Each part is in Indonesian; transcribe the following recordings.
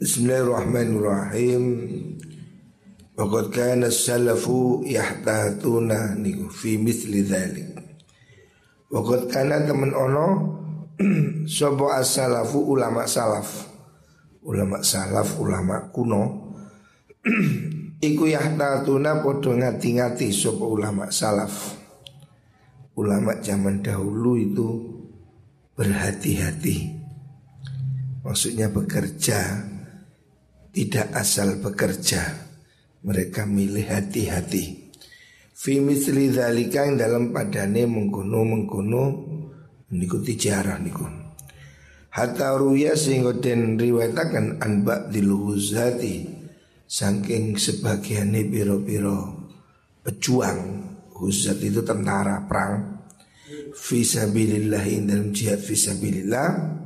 Bismillahirrahmanirrahim. Waqad kana salafu yahtatuna niku fi mithli dzalik. Waqad kana temen ono sapa as-salafu ulama salaf. Ulama salaf, ulama kuno. Iku yahtatuna padha ngati-ngati sapa ulama salaf. Ulama zaman dahulu itu berhati-hati. Maksudnya bekerja tidak asal bekerja. Mereka milih hati-hati. Fi misli dzalika yang dalam padane mengkono mengkono niku tijarah niku. Hatta ruya sehingga den riwayataken anba diluhuzati saking sebagiannya biro-biro pejuang huzat itu tentara perang. Fisabilillah dalam jihad fisabilillah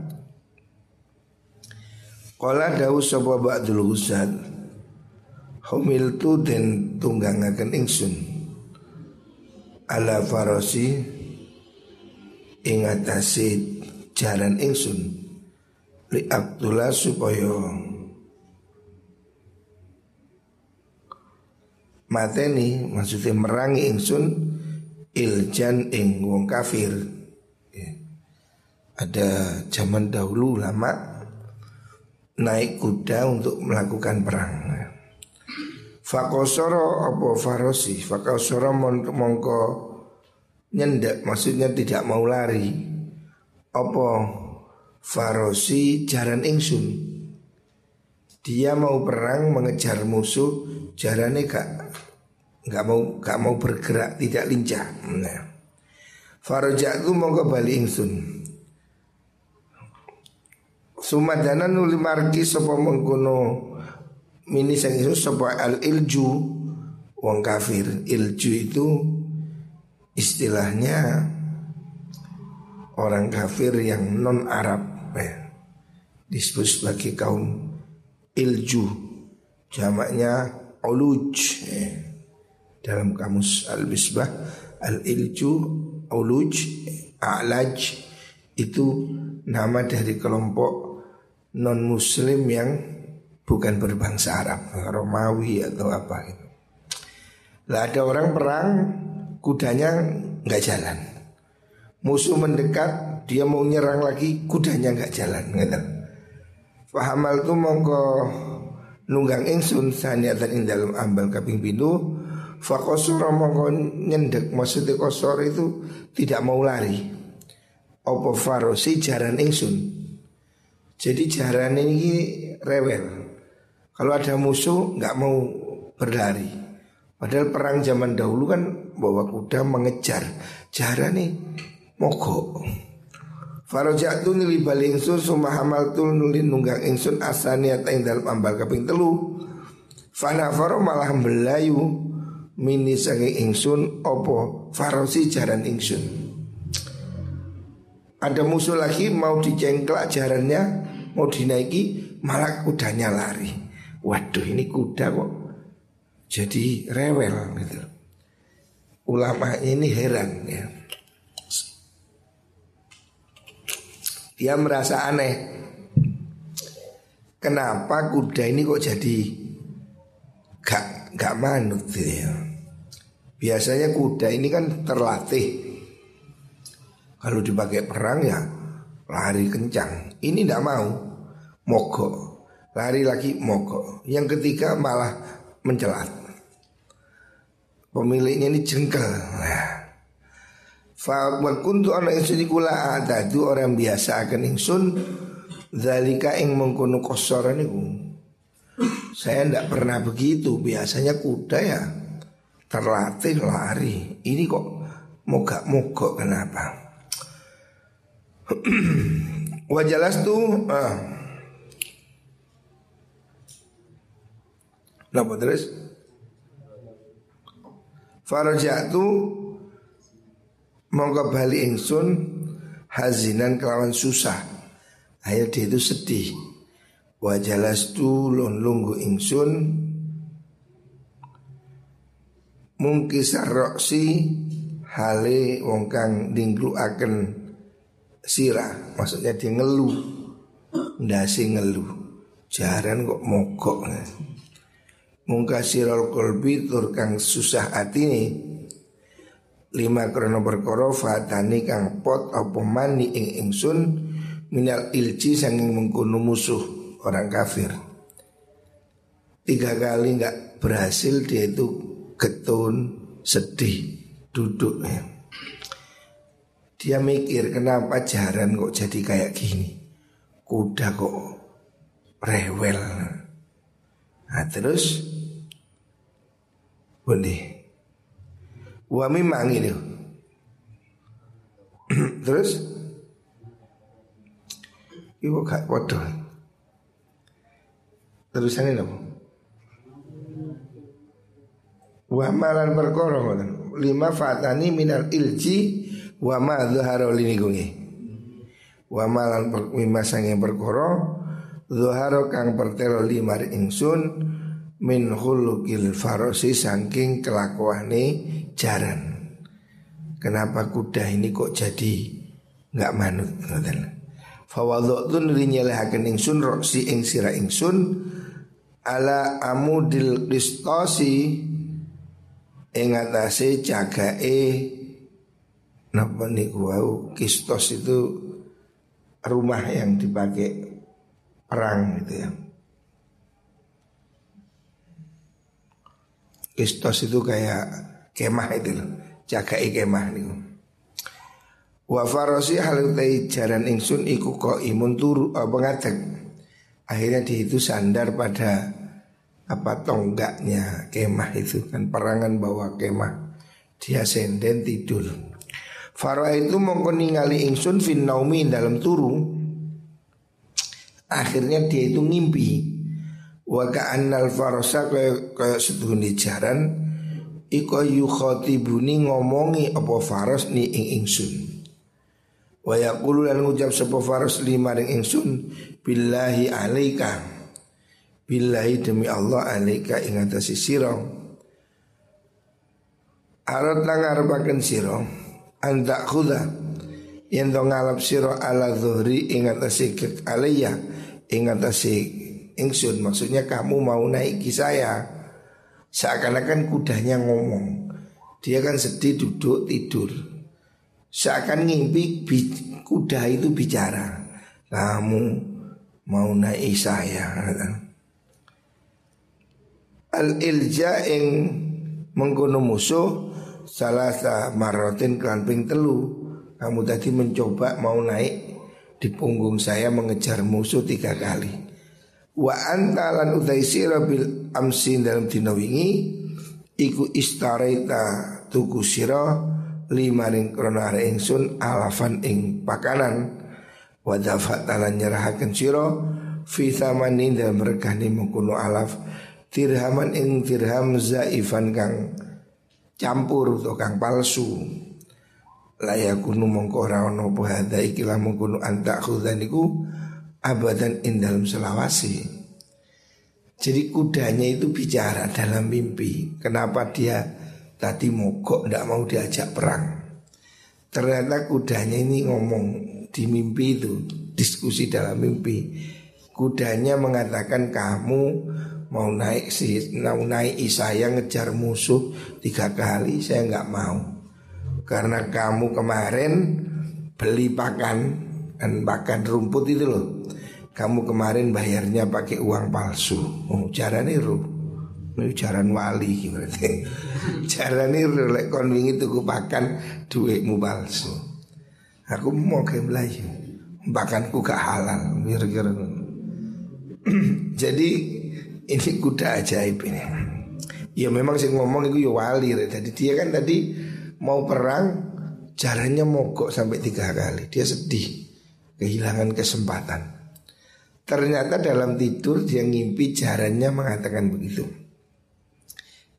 Kala dawu sapa ba'dul husad. Humil tu den tunggangaken ingsun. Ala farosi Ing atasi jalan ingsun. Li Abdullah supaya Mateni maksudnya merangi ingsun Iljan ing wong kafir. Ya. Ada zaman dahulu lama naik kuda untuk melakukan perang. Fakosoro apa farosi? Fakosoro mongko nyendak Maksudnya tidak mau lari. Apa farosi jaran ingsun? Dia mau perang mengejar musuh Jarannya gak Gak mau gak mau bergerak Tidak lincah. Nah. Farojak itu mongko balik ingsun Sumadana nuli margi sapa mengkono mini sang isu sapa al ilju wong kafir. Ilju itu istilahnya orang kafir yang non Arab ya. disebut sebagai kaum ilju jamaknya uluj ya. dalam kamus al bisbah al ilju uluj a'laj itu nama dari kelompok non muslim yang bukan berbangsa Arab, Romawi atau apa itu. Lah ada orang perang, kudanya nggak jalan. Musuh mendekat, dia mau nyerang lagi, kudanya nggak jalan. Gitu. Fahamal tu mongko nunggang ingsun saniatan ing dalam ambal kaping pintu Fakosoro mongko nyendek Maksudnya kosor itu tidak mau lari Opo farosi jaran ingsun jadi jaran ini rewel. Kalau ada musuh nggak mau berlari. Padahal perang zaman dahulu kan bawa kuda mengejar. Jaran nih mogok. Farojatu nili bali ingsun summa hamaltul nuli nunggang ingsun asaniat ing dalam ambal kaping telu. Fana faro malah belayu mini sange ingsun opo farosi jaran ingsun. Ada musuh lagi mau dicengklak jarannya Mau dinaiki malah kudanya lari. Waduh ini kuda kok Jadi rewel gitu. Ulama ini heran ya. Dia merasa aneh. Kenapa kuda ini kok jadi Gak, gak manut gitu ya? Biasanya kuda ini kan terlatih. Kalau dipakai perang ya lari kencang. Ini tidak mau, mogok. Lari lagi mogok. Yang ketiga malah mencelat. Pemiliknya ini jengkel. Fa kuntu ana ingsun kula ada itu orang biasa akan ingsun zalika ing mengkono kosor niku. Saya tidak pernah begitu. Biasanya kuda ya terlatih lari. Ini kok mogok-mogok kenapa? Wajalas tuh ah. Napa terus? Farajatu mongko bali ingsun hazinan kelawan susah. Akhirnya dia itu sedih. Wajalas tu lon lunggu ingsun mungkisar roksi hale wong kang akan sirah maksudnya dia ngeluh ndasi ngeluh Jaran kok mogok Mungkasirul kolbi tur kang susah hati nih Lima krono perkara fatani kang pot apa mani ing ingsun minal ilci sanging mengkuno musuh orang kafir. Tiga kali nggak berhasil dia itu getun sedih duduk ya. Dia mikir kenapa jaran kok jadi kayak gini Kuda kok rewel Nah terus Boleh. Wa memang ini Terus? Iku gak waduh Terusannya apa? Wa malan perkara Lima fatani minal ilji Wa ma dhuhara lini gungi Wa malan lima sange perkara Dhuhara kang pertelo lima ingsun Min hulukil farosi Sangking kelakuane jaran. Kenapa kuda ini kok jadi nggak manut ngoten. Fawadhatun rinyalahaken ingsun roksi ing sira ingsun ala amudil qistosi ing atase jagae napa niku wau kistos itu rumah yang dipakai perang gitu ya. Kistos itu kayak kemah itu loh. Jagai kemah nih wa farosi hal jaran ingsun iku kok imun turu apa akhirnya di itu sandar pada apa tonggaknya kemah itu kan perangan bawa kemah. Dia senden tidur. Faro itu mongko ningali ingsun fin naumi dalam turu. Akhirnya dia itu ngimpi wa ka'annal farosa kayak kayak setuhun jaran Iko yukhatibuni ngomongi apa faros ni ing ingsun. Wa yaqulu lan ngucap sapa faros lima ring ingsun Billahi alaika. Billahi demi Allah alaika ing atase sira. Arat nang arepaken sira anta khuda yen to ngalap sira ala zuhri ing atase alaya ing atase ingsun maksudnya kamu mau naiki saya Seakan-akan kudanya ngomong. Dia kan sedih duduk tidur. Seakan ngimpi kuda itu bicara. Kamu mau naik saya Al-ilja yang mengkono musuh Salah marotin kelamping telu. Kamu tadi mencoba mau naik di punggung saya mengejar musuh tiga kali Wa anta lan utai sira bil amsin dalam dina wingi iku istaraita tuku sira lima ring krono are ingsun alafan ing pakanan. Wa dafatalan nyerahaken sira fi thamanin dalam regane mengkono alaf dirhaman ing dirham zaifan kang campur atau kang palsu. Layakunu mongko ora ono apa hadza ikilah mengkono anta khudaniku abadan in dalam selawasi. Jadi kudanya itu bicara dalam mimpi. Kenapa dia tadi mogok tidak mau diajak perang? Ternyata kudanya ini ngomong di mimpi itu diskusi dalam mimpi. Kudanya mengatakan kamu mau naik si mau naik saya ngejar musuh tiga kali saya nggak mau karena kamu kemarin beli pakan dan pakan rumput itu loh kamu kemarin bayarnya pakai uang palsu. Oh, cara niru. Ini jaran wali berarti. cara niru lek kon wingi tuku pakan duitmu palsu. Aku mau ke Melayu. Pakanku gak halal, kira-kira. Jadi ini kuda ajaib ini. Ya memang sih ngomong itu ya wali. Jadi dia kan tadi mau perang, caranya mogok sampai tiga kali. Dia sedih, kehilangan kesempatan. Ternyata dalam tidur dia ngimpi jarannya mengatakan begitu.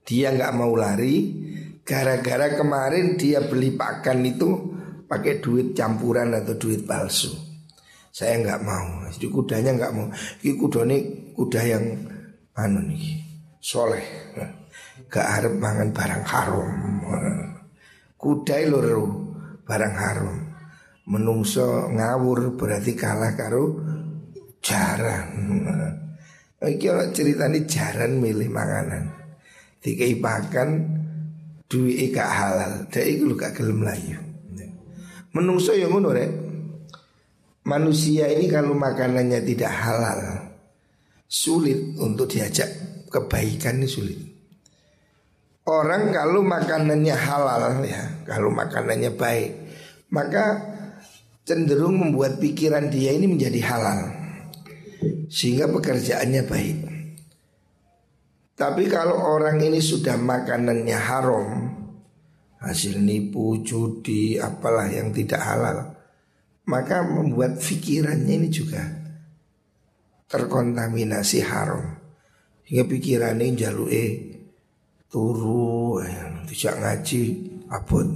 Dia nggak mau lari gara-gara kemarin dia beli pakan itu pakai duit campuran atau duit palsu. Saya nggak mau. Jadi kudanya nggak mau. Ini kuda ini kuda yang anu nih soleh. Gak harap mangan barang haram. Kuda loro barang haram. Menungso ngawur berarti kalah karo jarang Iki orang cerita ini jaran milih makanan. Dikai pakan duit gak halal. Dia itu lu gak gelem layu. Menungso yang ngono rek. Manusia ini kalau makanannya tidak halal sulit untuk diajak kebaikan ini sulit. Orang kalau makanannya halal ya, kalau makanannya baik, maka cenderung membuat pikiran dia ini menjadi halal. Sehingga pekerjaannya baik. Tapi kalau orang ini sudah makanannya haram, hasil nipu, judi, apalah yang tidak halal, maka membuat pikirannya ini juga terkontaminasi haram. Hingga pikirannya jalue turu, eh, tidak ngaji, abot,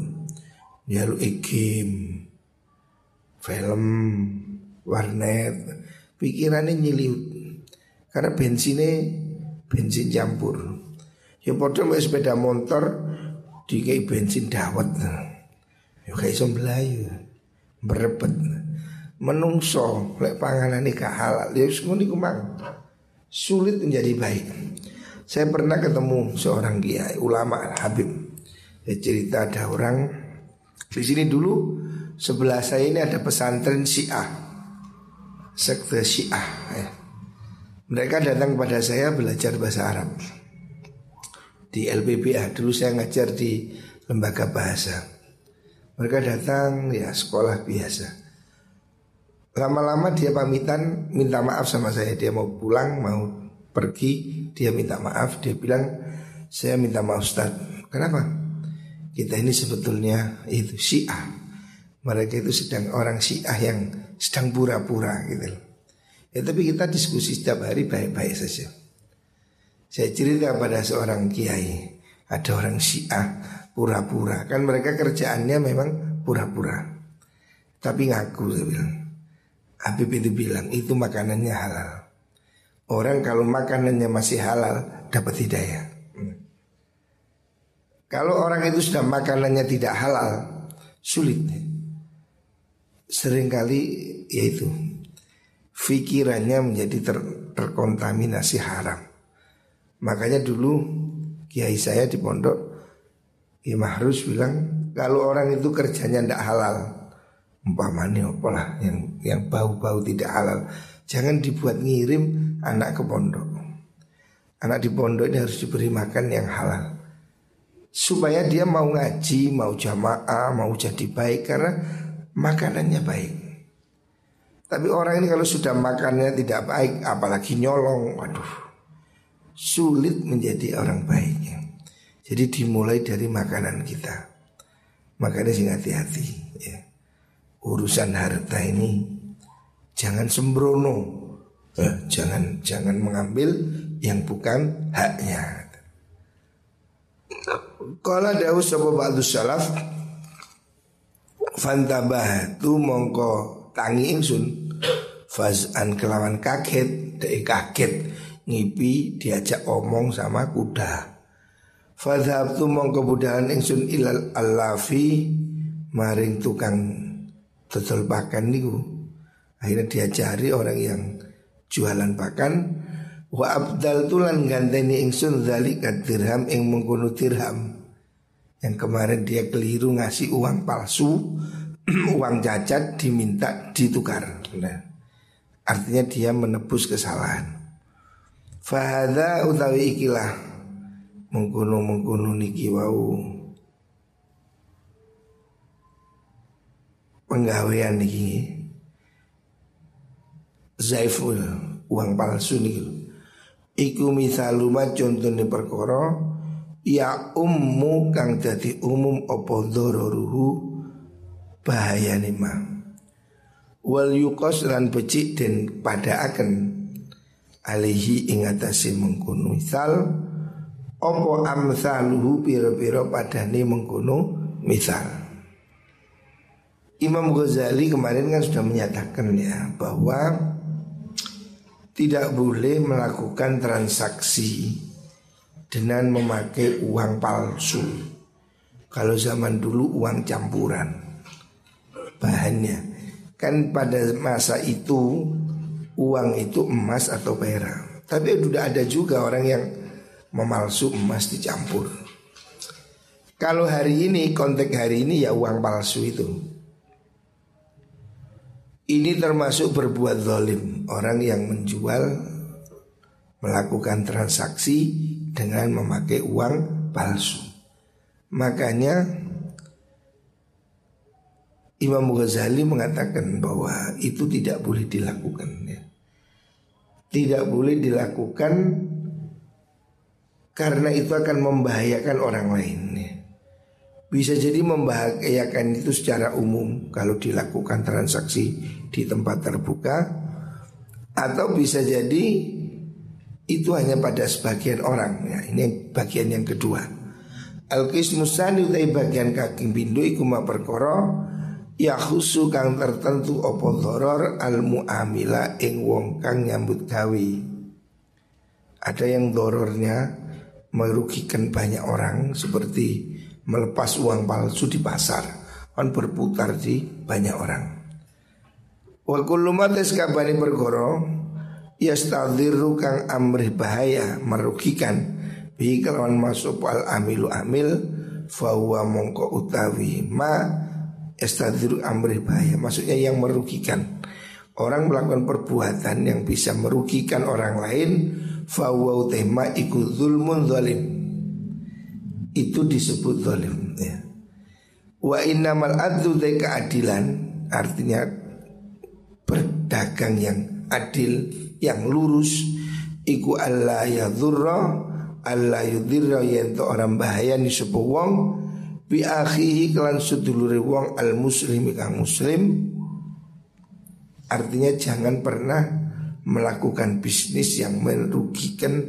jalue game, film, warnet, pikirannya nyiliut. Karena bensinnya bensin campur. Ya padahal sepeda motor dikai bensin dawet. Ya kayak iso mlayu. Berebet. Menungso lek panganan gak halal. Ya ngono iku mang. Sulit menjadi baik. Saya pernah ketemu seorang kiai ulama Habib. Ya cerita ada orang di sini dulu sebelah saya ini ada pesantren Syiah. Sekte Syiah ya. Mereka datang kepada saya belajar bahasa Arab di LPBA dulu saya ngajar di lembaga bahasa. Mereka datang ya sekolah biasa. Lama-lama dia pamitan minta maaf sama saya dia mau pulang mau pergi dia minta maaf dia bilang saya minta maaf Ustaz. Kenapa? Kita ini sebetulnya itu Syiah. Mereka itu sedang orang Syiah yang sedang pura-pura gitu Ya tapi kita diskusi setiap hari baik-baik saja. Saya cerita pada seorang kiai. Ada orang syiah pura-pura. Kan mereka kerjaannya memang pura-pura. Tapi ngaku saya bilang Habib itu bilang itu makanannya halal. Orang kalau makanannya masih halal dapat hidayah. Hmm. Kalau orang itu sudah makanannya tidak halal Sulit Seringkali yaitu Fikirannya menjadi ter, terkontaminasi haram Makanya dulu kiai saya di pondok Kiai Mahrus bilang kalau orang itu kerjanya tidak halal umpamanya apalah yang yang bau-bau tidak halal jangan dibuat ngirim anak ke pondok. Anak di pondok ini harus diberi makan yang halal supaya dia mau ngaji, mau jamaah, mau jadi baik karena makanannya baik. Tapi orang ini kalau sudah makannya tidak baik, apalagi nyolong, waduh, sulit menjadi orang baik. Jadi dimulai dari makanan kita. Makanya sing hati-hati ya. Urusan harta ini jangan sembrono. Ya, jangan jangan mengambil yang bukan haknya. Kala dawu sapa ba'du salaf tu mongko tangi ingsun fazan kelawan kaget dek kaget ngipi diajak omong sama kuda. Fadhab tu mong kebudahan ingsun ilal alafi maring tukang dodol pakan niku. Akhirnya diajari orang yang jualan pakan wa abdal tulan ganteni ingsun zalika dirham ing mengkono dirham. Yang kemarin dia keliru ngasih uang palsu, uang cacat diminta ditukar. Nah, artinya dia menebus kesalahan. Fahada utawi ikilah mengkuno mengkuno niki wau penggawean niki zaiful uang palsu niki iku misaluma contohnya perkara ya ummu kang dadi umum apa bahaya nima wal yukos lan becik dan pada akan alihi ingatasi mengkuno misal opo amsaluhu piro-piro padane mengkuno misal. Imam Ghazali kemarin kan sudah menyatakan ya bahwa tidak boleh melakukan transaksi dengan memakai uang palsu. Kalau zaman dulu uang campuran bahannya kan pada masa itu uang itu emas atau perak. Tapi sudah ada juga orang yang memalsu emas dicampur. Kalau hari ini konteks hari ini ya uang palsu itu. Ini termasuk berbuat zalim orang yang menjual melakukan transaksi dengan memakai uang palsu. Makanya Imam Ghazali mengatakan bahwa itu tidak boleh dilakukan ya tidak boleh dilakukan karena itu akan membahayakan orang lain. Ya. Bisa jadi membahayakan itu secara umum kalau dilakukan transaksi di tempat terbuka atau bisa jadi itu hanya pada sebagian orang. Ya, ini bagian yang kedua. Al-qismusani utai bagian kaki bindu iku ma perkara ya khusu kang tertentu opo doror al muamila ing wong kang nyambut gawe. Ada yang dorornya merugikan banyak orang seperti melepas uang palsu di pasar kan berputar di banyak orang. Wa kullu mates kabani perkara yastadhiru kang amri bahaya merugikan. Bi kelawan masuk al amilu amil fahuwa mongko utawi ma Estadiru amri bahaya Maksudnya yang merugikan. Orang melakukan perbuatan yang bisa merugikan orang lain Fawau tema iku zulmun zalim. Itu disebut zalim ya. Wa innamal adlu keadilan Artinya berdagang yang adil Yang lurus Iku Allah ya dhurra Allah yudhirra Yang orang bahaya ni sebuah wong bi akhihi kelan sedulure wong al muslim kang muslim. Artinya jangan pernah melakukan bisnis yang merugikan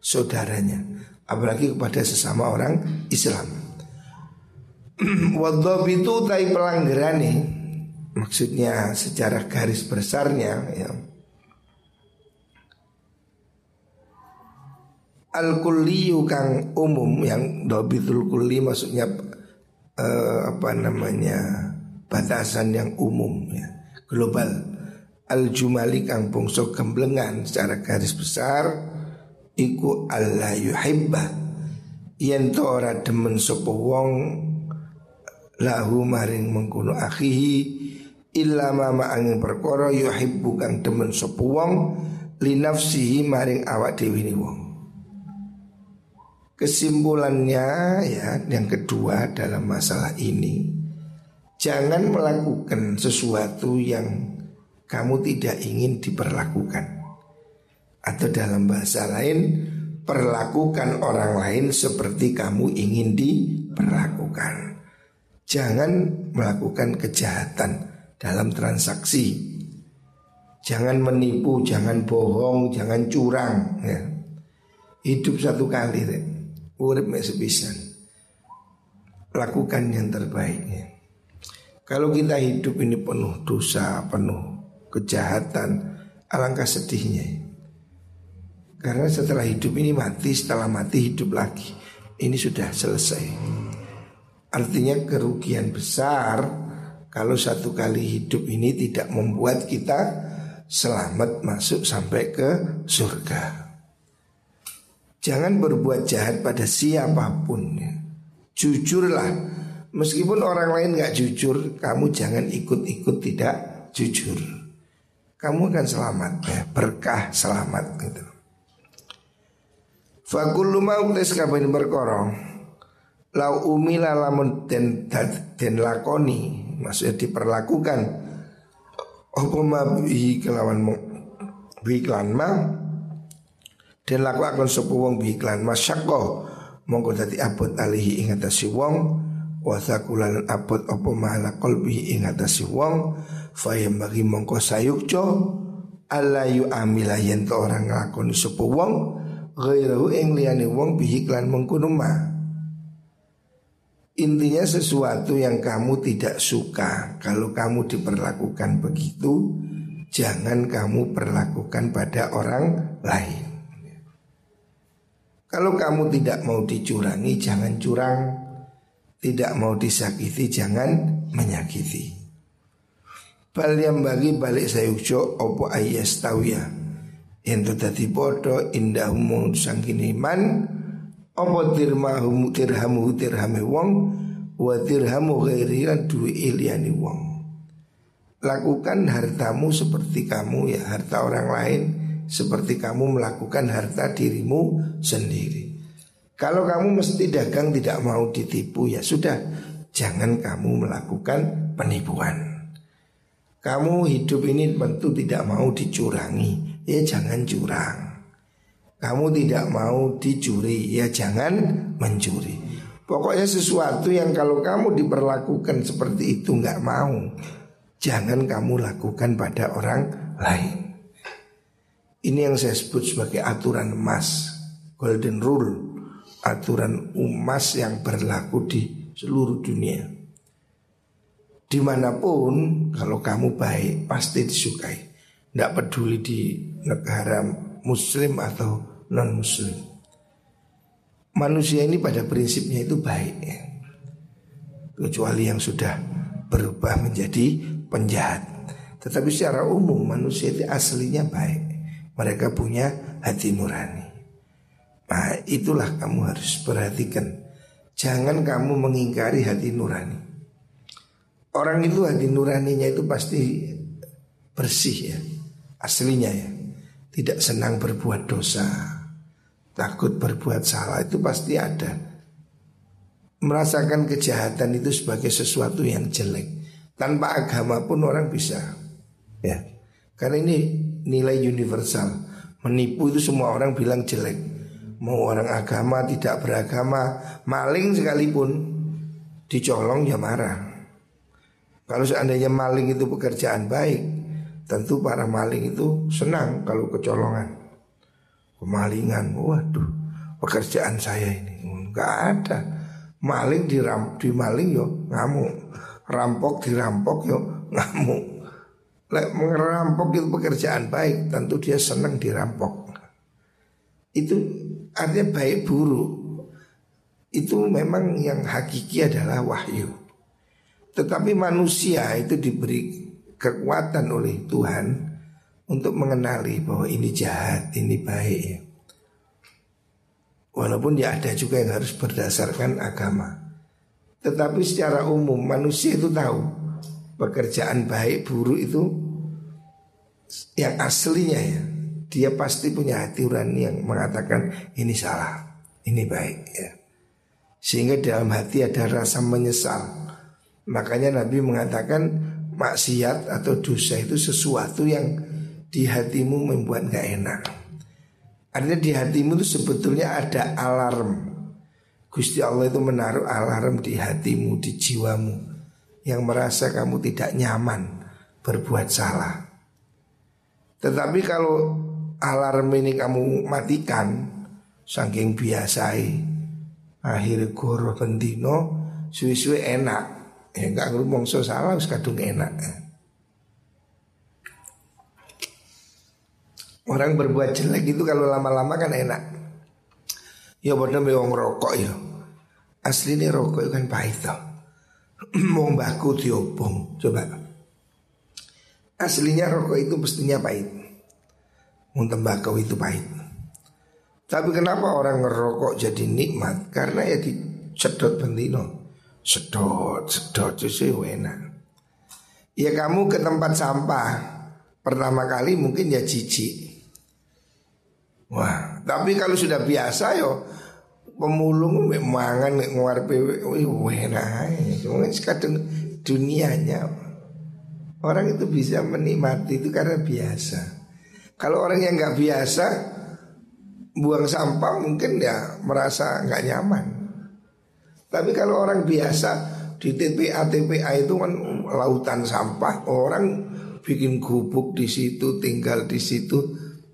saudaranya apalagi kepada sesama orang Islam. Wadhab itu tai pelanggaran nih Maksudnya secara garis besarnya ya Al-kulliyu kang umum yang dobitul kulli maksudnya uh, apa namanya batasan yang umum ya global. Al jumali kang bongso gemblengan secara garis besar iku Allah yuhibba. Yen to ora demen sapa wong lahu maring mengkono akhihi illa ma angin perkara yuhibbu kang demen sapa wong li nafsihi maring awak dhewe wong Kesimpulannya ya yang kedua dalam masalah ini Jangan melakukan sesuatu yang kamu tidak ingin diperlakukan. Atau dalam bahasa lain Perlakukan orang lain seperti kamu ingin diperlakukan. Jangan melakukan kejahatan dalam transaksi. Jangan menipu, jangan bohong, jangan curang ya. Hidup satu kali urip sepisan. Lakukan yang terbaiknya. Kalau kita hidup ini penuh dosa, penuh kejahatan, alangkah sedihnya. Karena setelah hidup ini mati, setelah mati hidup lagi. Ini sudah selesai. Artinya kerugian besar kalau satu kali hidup ini tidak membuat kita selamat masuk sampai ke surga. Jangan berbuat jahat pada siapa pun ya. Jujurlah. Meskipun orang lain gak jujur Kamu jangan ikut-ikut tidak jujur. Kamu akan selamat ya. Berkah selamat gitu. Fakullu tes kabin berkorong Lau umila lamun den, den lakoni Maksudnya diperlakukan. Apa ma bihi kelawan ma dan laku akan sepu wong bi iklan masyakko mongko dadi abot alihi ing atase wong. Wa sakulan abot apa mahala qalbi ing atase wong. Fayam bagi mongko sayukjo. Ala yu amila yen to orang nglakoni sepu wong. Ghairahu ing liyane wong bi iklan mengkono Intinya sesuatu yang kamu tidak suka Kalau kamu diperlakukan begitu Jangan kamu perlakukan pada orang lain kalau kamu tidak mau dicurangi jangan curang. Tidak mau disakiti jangan menyakiti. Bal yang bagi balik sayukjo opo ayas tawiyah Yen dadi padha indahum sangkine iman apa dirham dirhamu dirhame wong. Wa dirhamu ghairi lan iliyane wong. Lakukan hartamu seperti kamu ya harta orang lain seperti kamu melakukan harta dirimu sendiri. Kalau kamu mesti dagang tidak mau ditipu ya sudah jangan kamu melakukan penipuan. Kamu hidup ini tentu tidak mau dicurangi ya jangan curang. Kamu tidak mau dicuri, ya jangan mencuri. Pokoknya sesuatu yang kalau kamu diperlakukan seperti itu nggak mau, jangan kamu lakukan pada orang lain. Ini yang saya sebut sebagai aturan emas, golden rule, aturan emas yang berlaku di seluruh dunia. Di mana pun kalau kamu baik pasti disukai. Tidak peduli di negara muslim atau non muslim Manusia ini pada prinsipnya itu baik ya. Kecuali yang sudah berubah menjadi penjahat Tetapi secara umum manusia itu aslinya baik Mereka punya hati nurani Nah itulah kamu harus perhatikan Jangan kamu mengingkari hati nurani Orang itu hati nuraninya itu pasti bersih ya aslinya ya tidak senang berbuat dosa, takut berbuat salah itu pasti ada. Merasakan kejahatan itu sebagai sesuatu yang jelek. Tanpa agama pun orang bisa. Ya. Karena ini nilai universal. Menipu itu semua orang bilang jelek. Mau orang agama tidak beragama, maling sekalipun dicolong ya marah. Kalau seandainya maling itu pekerjaan baik, Tentu para maling itu senang kalau kecolongan Kemalingan, waduh pekerjaan saya ini Enggak ada Maling diram, dimaling yo ngamuk Rampok dirampok yo ngamuk Lek merampok itu pekerjaan baik Tentu dia senang dirampok Itu artinya baik buruk Itu memang yang hakiki adalah wahyu Tetapi manusia itu diberi kekuatan oleh Tuhan untuk mengenali bahwa ini jahat, ini baik ya. Walaupun ya ada juga yang harus berdasarkan agama. Tetapi secara umum manusia itu tahu pekerjaan baik buruk itu yang aslinya ya. Dia pasti punya hati urani yang mengatakan ini salah, ini baik ya. Sehingga dalam hati ada rasa menyesal. Makanya Nabi mengatakan maksiat atau dosa itu sesuatu yang di hatimu membuat gak enak. Artinya di hatimu itu sebetulnya ada alarm. Gusti Allah itu menaruh alarm di hatimu, di jiwamu yang merasa kamu tidak nyaman berbuat salah. Tetapi kalau alarm ini kamu matikan, saking biasai, akhirnya goro bentino, suwi-suwi enak, Ya enggak ngomong so salah wis kadung enak. Orang berbuat jelek itu kalau lama-lama kan enak. Ya bodoh wong rokok ya. Asli ini rokok kan pahit toh. Mau baku diobong coba. Aslinya rokok itu mestinya pahit. Tembakau itu pahit. Tapi kenapa orang ngerokok jadi nikmat? Karena ya dicedot bentino sedot sedot itu enak. Ya kamu ke tempat sampah pertama kali mungkin ya jijik. Wah, tapi kalau sudah biasa yo pemulung mangan nguar pewe, wih enak. Cuma kadang dunianya orang itu bisa menikmati itu karena biasa. Kalau orang yang nggak biasa buang sampah mungkin ya merasa nggak nyaman. Tapi kalau orang biasa di TPA TPA itu kan lautan sampah, orang bikin gubuk di situ, tinggal di situ,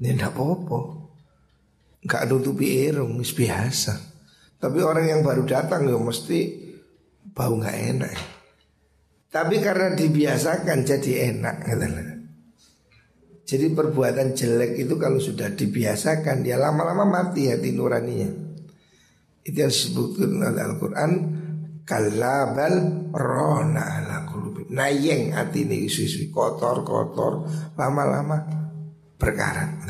ya tidak apa-apa. Gak nutupi irung, biasa. Tapi orang yang baru datang ya mesti bau nggak enak. Tapi karena dibiasakan jadi enak gitu Jadi perbuatan jelek itu kalau sudah dibiasakan dia lama-lama mati hati nuraninya. Itu yang disebutkan oleh Al-Quran Kalabal rona ala kulubi Nayeng hati ini isu-isu Kotor-kotor Lama-lama berkarat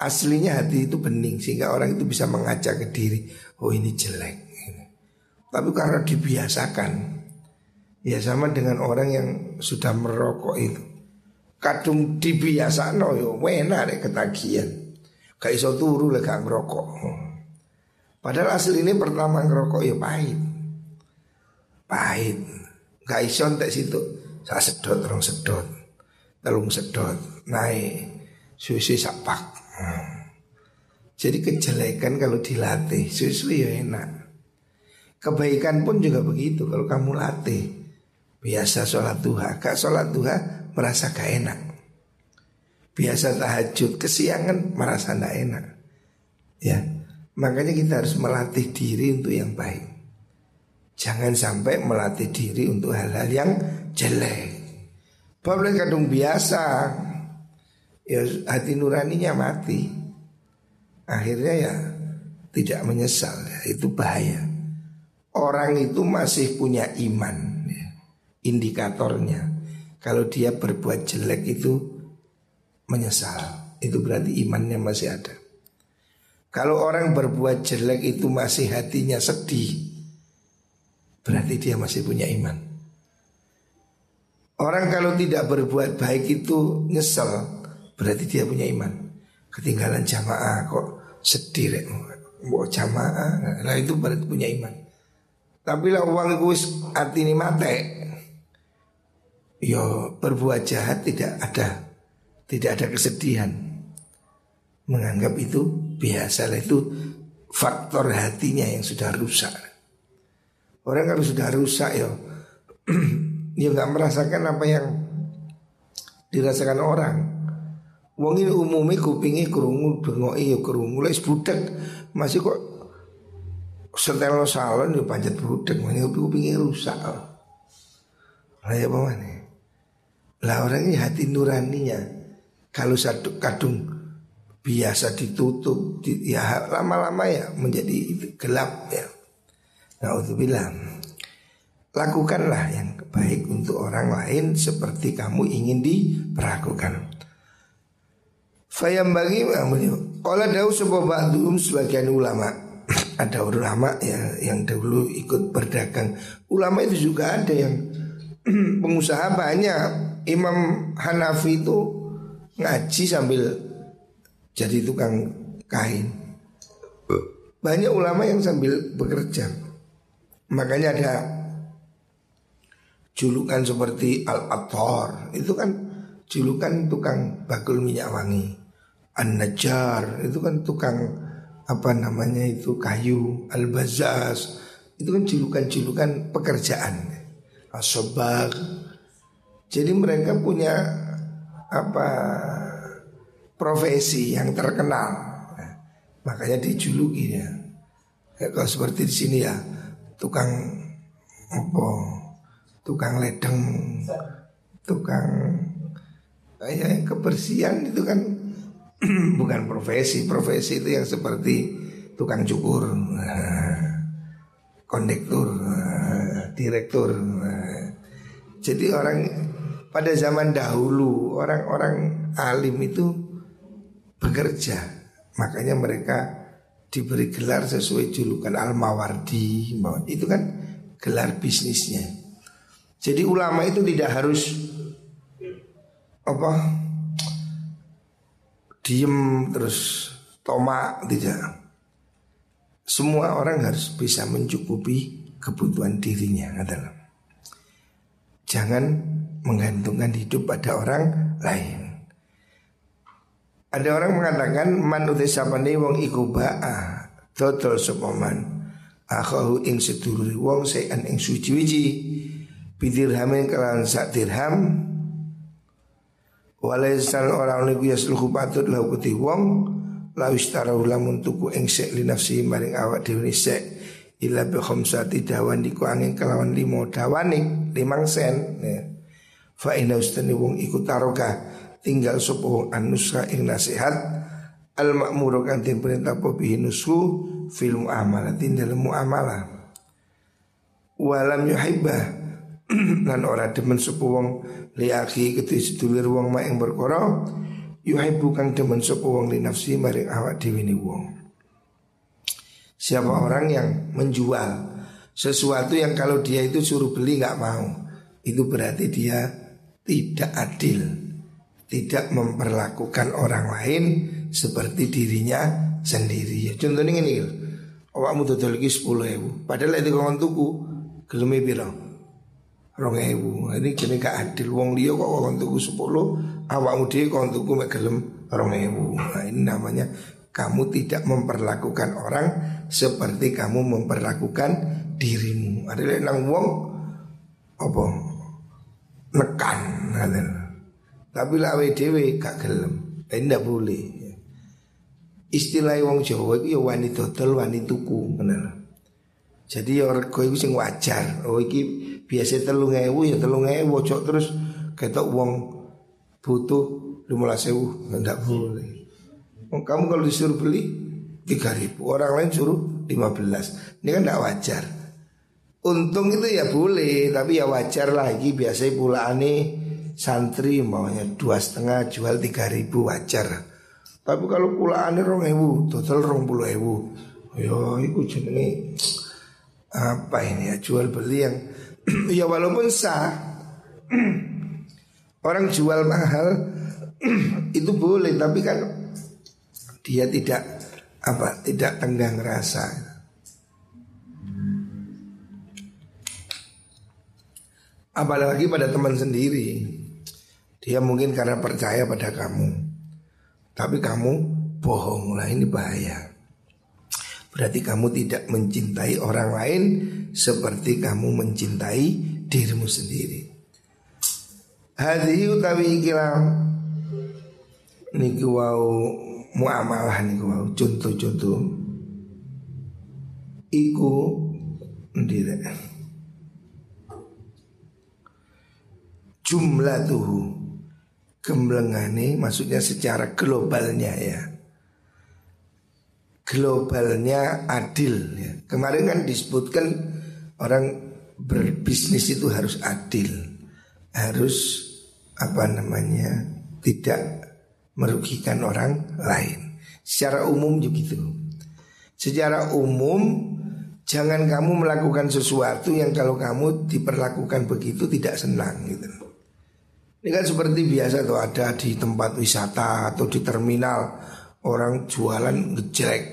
aslinya hati itu bening sehingga orang itu bisa mengajak ke diri, oh ini jelek. Tapi karena dibiasakan, ya sama dengan orang yang sudah merokok itu. Kadung dibiasa no yo, wena deh ketagihan. Gak iso turu lah gak ngerokok. Padahal asli ini pertama ngerokok ya pahit. Pahit. Gak iso entek situ. Saya sedot, terong sedot. Telung sedot. Naik. Susu sapak. Jadi kejelekan kalau dilatih, susu ya enak. Kebaikan pun juga begitu kalau kamu latih. Biasa sholat duha, gak sholat duha merasa gak enak. Biasa tahajud, kesiangan merasa gak enak. Ya, makanya kita harus melatih diri untuk yang baik. Jangan sampai melatih diri untuk hal-hal yang jelek. Boleh kadung biasa, ya hati nuraninya mati. Akhirnya ya tidak menyesal, ya, itu bahaya orang itu masih punya iman. Indikatornya. Kalau dia berbuat jelek itu menyesal. Itu berarti imannya masih ada. Kalau orang berbuat jelek itu masih hatinya sedih Berarti dia masih punya iman. Orang kalau tidak berbuat baik itu nyesel Berarti dia punya iman. Ketinggalan jamaah kok sedih Mau jamaah. Nah itu berarti punya iman. Tapi lah uang itu arti ini mate. Yo berbuat jahat tidak ada tidak ada kesedihan. Menganggap itu biasa itu faktor hatinya yang sudah rusak. Orang kalau sudah rusak yo, dia nggak merasakan apa yang dirasakan orang. Wong ini umumnya kupingnya kerungu, bengoki ya kerungu, les budak masih kok setel salon yo pancet budek mani kupinge rusak. Lah ya apa Lah orangnya hati nuraninya kalau satu kadung biasa ditutup di, ya lama-lama ya menjadi gelap ya. Nah bilang lakukanlah yang baik untuk orang lain seperti kamu ingin diperlakukan. Fayam bagi Kalau dahu sebuah ba'dum sebagian ulama ada ulama ya yang dahulu ikut berdagang. Ulama itu juga ada yang pengusaha banyak. Imam Hanafi itu ngaji sambil jadi tukang kain. Banyak ulama yang sambil bekerja. Makanya ada julukan seperti Al-Attar. Itu kan julukan tukang bakul minyak wangi. An-Najjar itu kan tukang apa namanya itu kayu al-bazaz itu kan julukan-julukan pekerjaan asobar jadi mereka punya apa profesi yang terkenal makanya dijuluki ya. ya kalau seperti di sini ya tukang apa tukang ledeng tukang kayak kebersihan itu kan bukan profesi. Profesi itu yang seperti tukang cukur, kondektur, direktur. Jadi orang pada zaman dahulu orang-orang alim itu bekerja. Makanya mereka diberi gelar sesuai julukan Al-Mawardi. Itu kan gelar bisnisnya. Jadi ulama itu tidak harus apa diem terus tomak tidak. Semua orang harus bisa mencukupi kebutuhan dirinya adalah. Jangan menggantungkan hidup pada orang lain. Ada orang mengatakan man utai sapane wong iku ba'a. Dodol sopaman akhahu ing seduluri wong sayan ing suci wiji bidirhamin kelawan sak dirham. Walaisan orang niku yasluhu patut lahu kuti wong Lawis tarau lamun tuku ing sek li nafsi maring awak dewi sek Ila bi khamsati dawan diku angin kelawan limo dawanik limang sen. Ya. Fa inna ustani wong iku taroka tinggal sopo wong anusra ing nasihat Al makmuru kan tin perintah popi nusu fil muamalatin dalam muamalah Walam yuhibbah lan ora demen sapa wong li akhi sedulur wong mak ing perkara yuhibbu kang demen sapa wong li nafsi maring awak dhewe ni wong. Siapa orang yang menjual sesuatu yang kalau dia itu suruh beli nggak mau, itu berarti dia tidak adil, tidak memperlakukan orang lain seperti dirinya sendiri. Ya, contohnya ini, awakmu dodol iki 10.000, padahal itu kau tuku geleme piro? Rong ewu. Ini kene gak adil wong liya kok kon tuku 10, awakmu dhewe kon tuku mek rong ewu. Nah, ini namanya kamu tidak memperlakukan orang seperti kamu memperlakukan dirimu. Ada nang wong apa nekan. Tapi lawe dhewe gak gelem. Ini ndak boleh. Istilah wong Jawa itu ya wani dodol wani tuku bener. Jadi ya rego iku sing wajar. Oh iki biasa telung ewu ya telung ewu cok terus ketok wong butuh lima ewu nggak boleh. Oh, kamu kalau disuruh beli tiga ribu orang lain suruh lima belas. Ini kan tidak wajar. Untung itu ya boleh, tapi ya wajar lagi biasanya pula aneh santri maunya dua setengah jual tiga ribu wajar. Tapi kalau pula aneh rong ewu, total rong puluh ewu. Yo, itu jenenge apa ini ya jual beli yang ya walaupun sah orang jual mahal itu boleh tapi kan dia tidak apa tidak tenggang rasa Apalagi pada teman sendiri. Dia mungkin karena percaya pada kamu. Tapi kamu bohong. Lah ini bahaya. Berarti kamu tidak mencintai orang lain Seperti kamu mencintai dirimu sendiri. Hadhi utawi ikilah Niki wau muamalah niku wau. Contoh-contoh. Iku Ndire jumlah tuh gemblengane maksudnya secara globalnya ya. Globalnya adil ya. kemarin kan disebutkan orang berbisnis itu harus adil. Harus apa namanya tidak merugikan orang lain. Secara umum juga gitu secara umum jangan kamu melakukan sesuatu yang kalau kamu diperlakukan begitu tidak senang gitu ini kan seperti biasa tuh ada di tempat wisata atau di terminal orang jualan ngejrek.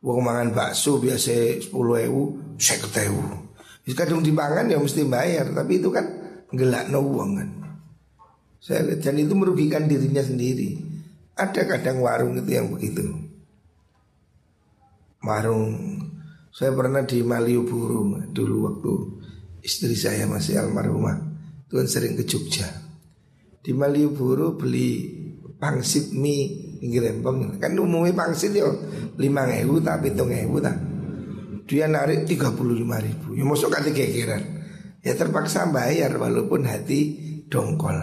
Wong mangan bakso biasa sepuluh ewu, saya ketemu. Kadang dipangan ya mesti bayar, tapi itu kan gelak no uang kan. Saya lihat dan itu merugikan dirinya sendiri. Ada kadang warung itu yang begitu. Warung saya pernah di Malioboro dulu waktu istri saya masih almarhumah. Tuhan sering ke Jogja di Malioboro beli pangsit mie pinggir kan umumnya pangsit ya lima ribu tapi hitung ribu tak. Dia narik tiga puluh lima ribu. Ya masuk kata kekiran ya terpaksa bayar walaupun hati dongkol.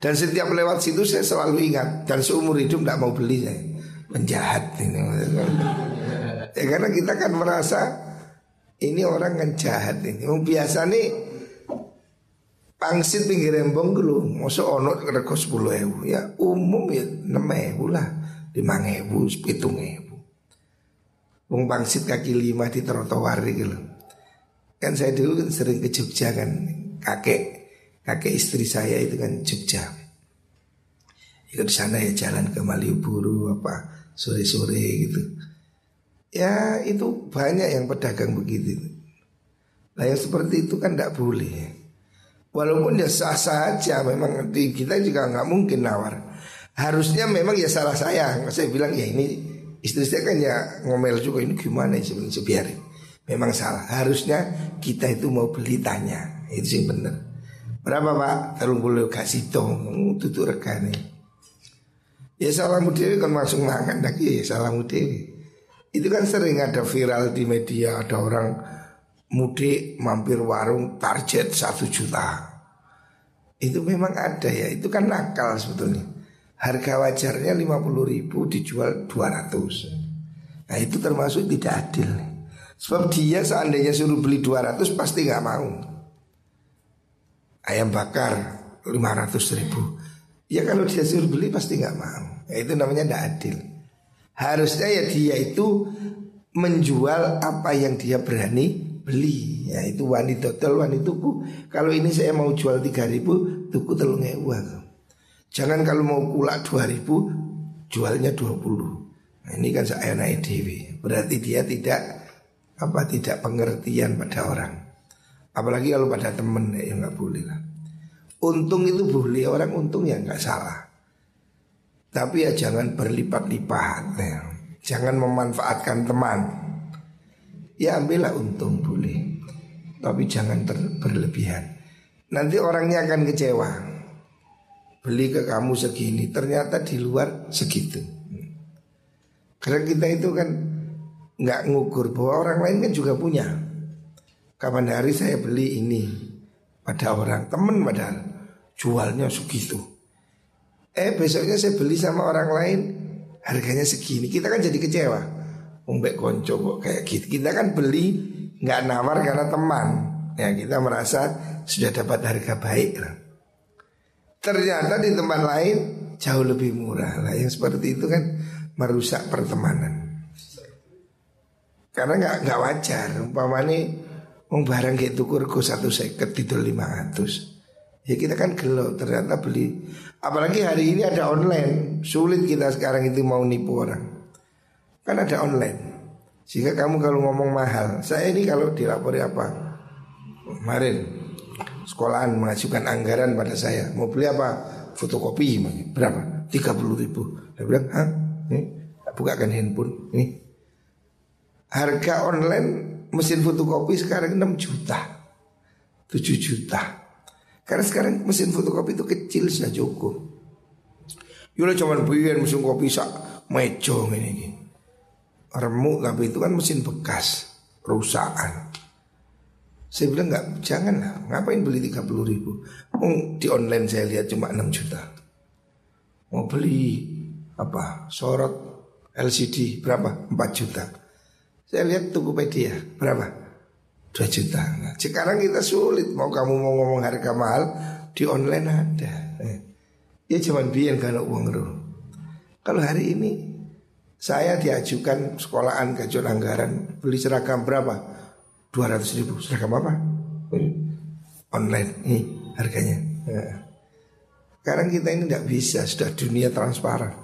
Dan setiap lewat situ saya selalu ingat dan seumur hidup tidak mau beli saya. Penjahat ini. Ya karena kita kan merasa ini orang kan jahat ini. Biasa nih Pangsit pinggir rembong dulu Masuk ono rego 10 ewu. Ya umum ya 6 ewu lah 5 ewu, 7 ewu. Wong pangsit kaki lima di trotoar gitu Kan saya dulu kan sering ke Jogja kan Kakek Kakek istri saya itu kan Jogja. Ikut di sana ya jalan ke Malioboro apa sore-sore gitu. Ya itu banyak yang pedagang begitu. Nah yang seperti itu kan tidak boleh ya Walaupun dia sah saja memang di kita juga nggak mungkin nawar. Harusnya memang ya salah saya. Saya bilang ya ini istri saya kan ya ngomel juga ini gimana ya sebenarnya biarin. Memang salah. Harusnya kita itu mau beli tanya. Itu sih bener. Berapa pak? Terung bulu kasih tong tutup rekan Ya salah dewi kan langsung makan lagi ya salah dewi. Itu kan sering ada viral di media ada orang mudik mampir warung target satu juta. Itu memang ada ya, itu kan nakal sebetulnya. Harga wajarnya 50 ribu dijual 200 Nah itu termasuk tidak adil Sebab dia seandainya suruh beli 200 pasti nggak mau Ayam bakar 500 ribu Ya kalau dia suruh beli pasti nggak mau. Ya, itu namanya tidak adil. Harusnya ya dia itu menjual apa yang dia berani beli. Ya itu wani total wani tuku. Kalau ini saya mau jual tiga ribu, tuku telung ewa. Jangan kalau mau kulak dua ribu, jualnya dua puluh. Nah, ini kan saya naik dewi. Berarti dia tidak apa tidak pengertian pada orang. Apalagi kalau pada temen ya nggak boleh lah. Untung itu boleh orang untung ya nggak salah. Tapi ya jangan berlipat-lipat ya. Jangan memanfaatkan teman Ya ambillah untung boleh. Tapi jangan berlebihan. Nanti orangnya akan kecewa. Beli ke kamu segini Ternyata di luar segitu. Karena kita itu kan nggak ngukur bahwa orang lain kan juga punya. Kapan hari saya beli ini pada orang temen padahal jualnya segitu. Eh besoknya saya beli sama orang lain harganya segini. Kita kan jadi kecewa. Umbek konco kok kayak gitu. Kita kan beli nggak nawar karena teman. Ya kita merasa sudah dapat harga baik lah. Ternyata di tempat lain jauh lebih murah lah. Yang seperti itu kan merusak pertemanan. Karena nggak nggak wajar. Umpamanya Mau barang kayak tukur ku satu seket itu lima ratus Ya kita kan gelo ternyata beli Apalagi hari ini ada online Sulit kita sekarang itu mau nipu orang Kan ada online. Sehingga kamu kalau ngomong mahal Saya ini kalau dilapori apa? Kemarin Sekolahan mengajukan anggaran pada saya. Mau beli apa? Fotokopi Berapa? 30 ribu. Saya bilang Hah? Nih Bukakan handphone Nih Harga online Mesin fotokopi sekarang 6 juta 7 juta. Karena sekarang mesin fotokopi itu kecil sudah cukup. Yula cuman bikin mesin kopi sak mejo ini. Remuk tapi itu kan mesin bekas perusahaan. Saya bilang nggak jangan lah, ngapain beli 30 ribu? Oh, di online saya lihat cuma 6 juta. Mau beli apa? Sorot LCD berapa? 4 juta. Saya lihat Tokopedia berapa? 2 juta. Nah, sekarang kita sulit mau kamu mau ngomong harga mahal di online ada. Eh. Ya cuman biar kalau uang ruh. Kalau hari ini saya diajukan sekolahan gajian anggaran beli seragam berapa? 200 ribu seragam apa? Online nih harganya. Nah. Sekarang kita ini tidak bisa sudah dunia transparan.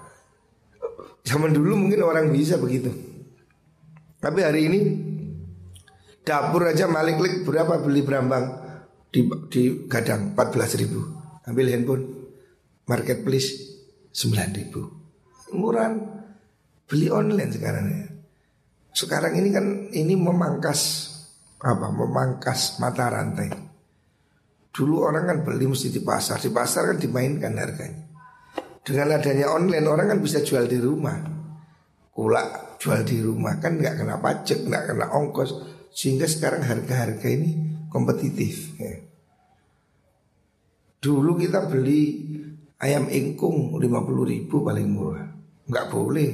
Zaman dulu mungkin orang bisa begitu. Tapi hari ini Dapur aja Malik Lik berapa beli berambang di, di gadang 14 ribu Ambil handphone Marketplace 9 ribu Murah Beli online sekarang ya Sekarang ini kan ini memangkas apa memangkas mata rantai. Dulu orang kan beli mesti di pasar, di pasar kan dimainkan harganya. Dengan adanya online orang kan bisa jual di rumah. Kulak jual di rumah kan nggak kena pajak, nggak kena ongkos, sehingga sekarang harga-harga ini kompetitif ya. Dulu kita beli ayam ingkung 50 ribu paling murah Nggak boleh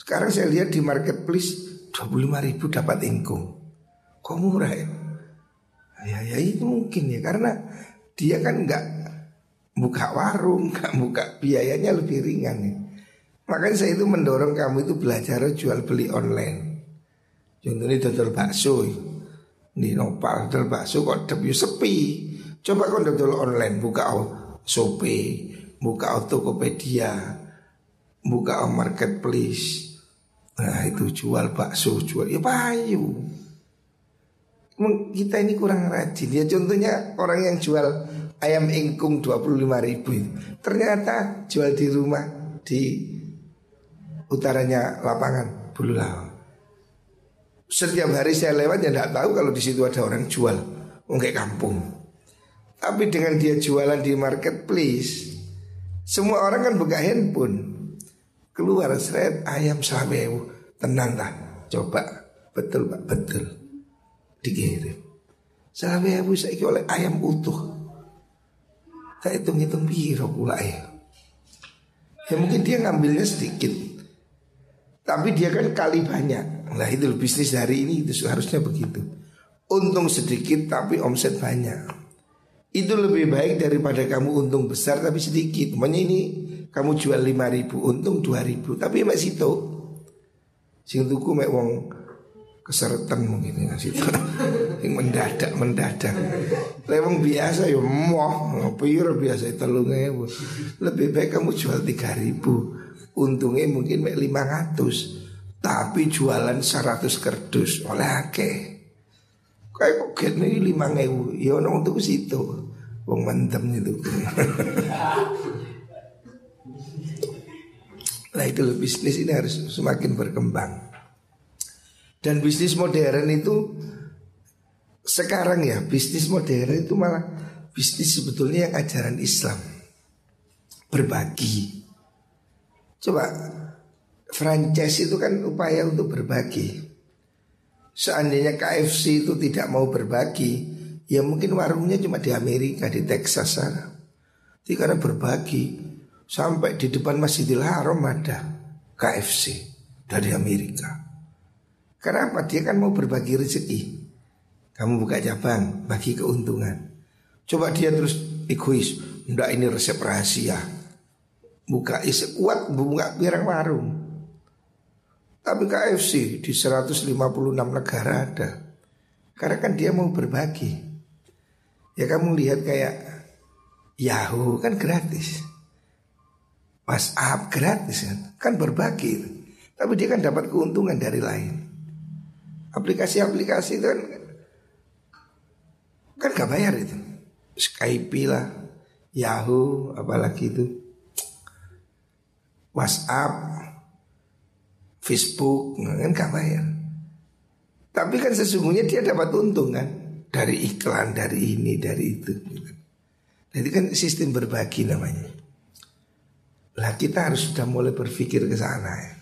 Sekarang saya lihat di marketplace 25 ribu dapat ingkung Kok murah ya? Ya, ya itu mungkin ya Karena dia kan nggak buka warung nggak buka biayanya lebih ringan ya. Makanya saya itu mendorong kamu itu belajar jual beli online. Contohnya dodol bakso Di nopal dodol bakso kok debu sepi. Coba kau dodol online Buka Shopee Buka Tokopedia Buka Marketplace Nah itu jual bakso Jual ya payu. Kita ini kurang rajin. Ya contohnya orang yang jual ayam ingkung 25 ribu ternyata jual di rumah di utaranya lapangan Bulu setiap hari saya lewat ya tidak tahu kalau di situ ada orang jual Mungkin kampung. Tapi dengan dia jualan di marketplace Semua orang kan buka handphone Keluar seret ayam sawewu Tenang tak Coba Betul pak betul. Dikirim. Sawewu saya oleh ayam utuh. Saya hitung-hitung biro pula ya. Ya mungkin dia ngambilnya sedikit. Tapi dia kan kali banyak. Nah itu bisnis hari ini itu harusnya begitu. Untung sedikit tapi omset banyak. Itu lebih baik daripada kamu untung besar tapi sedikit. Makanya ini kamu jual 5 ribu untung 2 ribu tapi mek situ. Sing tuku mek wong keseretan mungkin ya situ. Yang mendadak mendadak. Lewong biasa ya moh, piro biasa telung ewu. Lebih baik kamu jual 3 ribu. Untungnya mungkin mek 500 tapi jualan 100 kerdus oleh akeh. Kayak kok gini lima ngewu Ya orang untuk situ Wong mentem itu Nah itu bisnis ini harus semakin berkembang. Dan bisnis modern itu Sekarang ya bisnis modern itu malah Bisnis sebetulnya yang ajaran Islam. Berbagi. Coba Franchise itu kan upaya untuk berbagi. Seandainya KFC itu tidak mau berbagi, ya mungkin warungnya cuma di Amerika, di Texas sana. Tapi karena berbagi, sampai di depan Masjidil Haram ada KFC dari Amerika. Karena apa? Dia kan mau berbagi rezeki. Kamu buka cabang, bagi keuntungan. Coba dia terus egois, enggak ini resep rahasia. Buka is kuat buka pirang warung. Tapi KFC di 156 negara ada. Karena kan dia mau berbagi. Ya kamu lihat kayak Yahoo kan gratis. WhatsApp gratis kan. Kan berbagi. Tapi dia kan dapat keuntungan dari lain. Aplikasi-aplikasi itu kan kan gak bayar itu. Skype lah, Yahoo, apalagi itu. WhatsApp, Facebook kan gak bayar. Tapi kan sesungguhnya dia dapat untung kan dari iklan, dari ini, dari itu. Jadi kan sistem berbagi namanya. Lah kita harus sudah mulai berpikir ke sana ya.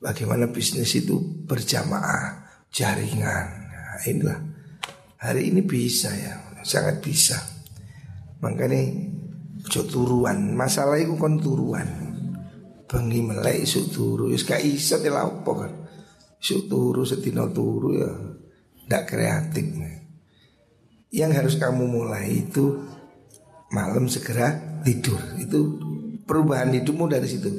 Bagaimana bisnis itu berjamaah, jaringan. Nah, inilah hari ini bisa ya, sangat bisa. Makanya turuan, masalah itu kon turuan. Bengi melek isuk turu Wis gak iso te lapo kan Isuk turu setino turu ya Nggak kreatif Yang harus kamu mulai itu Malam segera tidur Itu perubahan hidupmu dari situ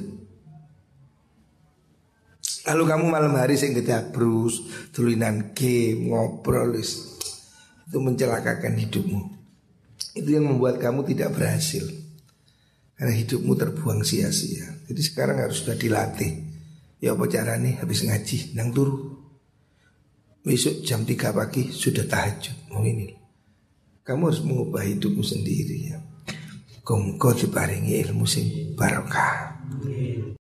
Lalu kamu malam hari ngedak brus Tulinan game, ngobrol Itu mencelakakan hidupmu Itu yang membuat kamu tidak berhasil karena hidupmu terbuang sia-sia. Jadi sekarang harus sudah dilatih. Ya apa cara nih habis ngaji nang turu. Besok jam 3 pagi sudah tahajud. Oh ini. Kamu harus mengubah hidupmu sendiri ya. Kongko diparingi ilmu sing barokah.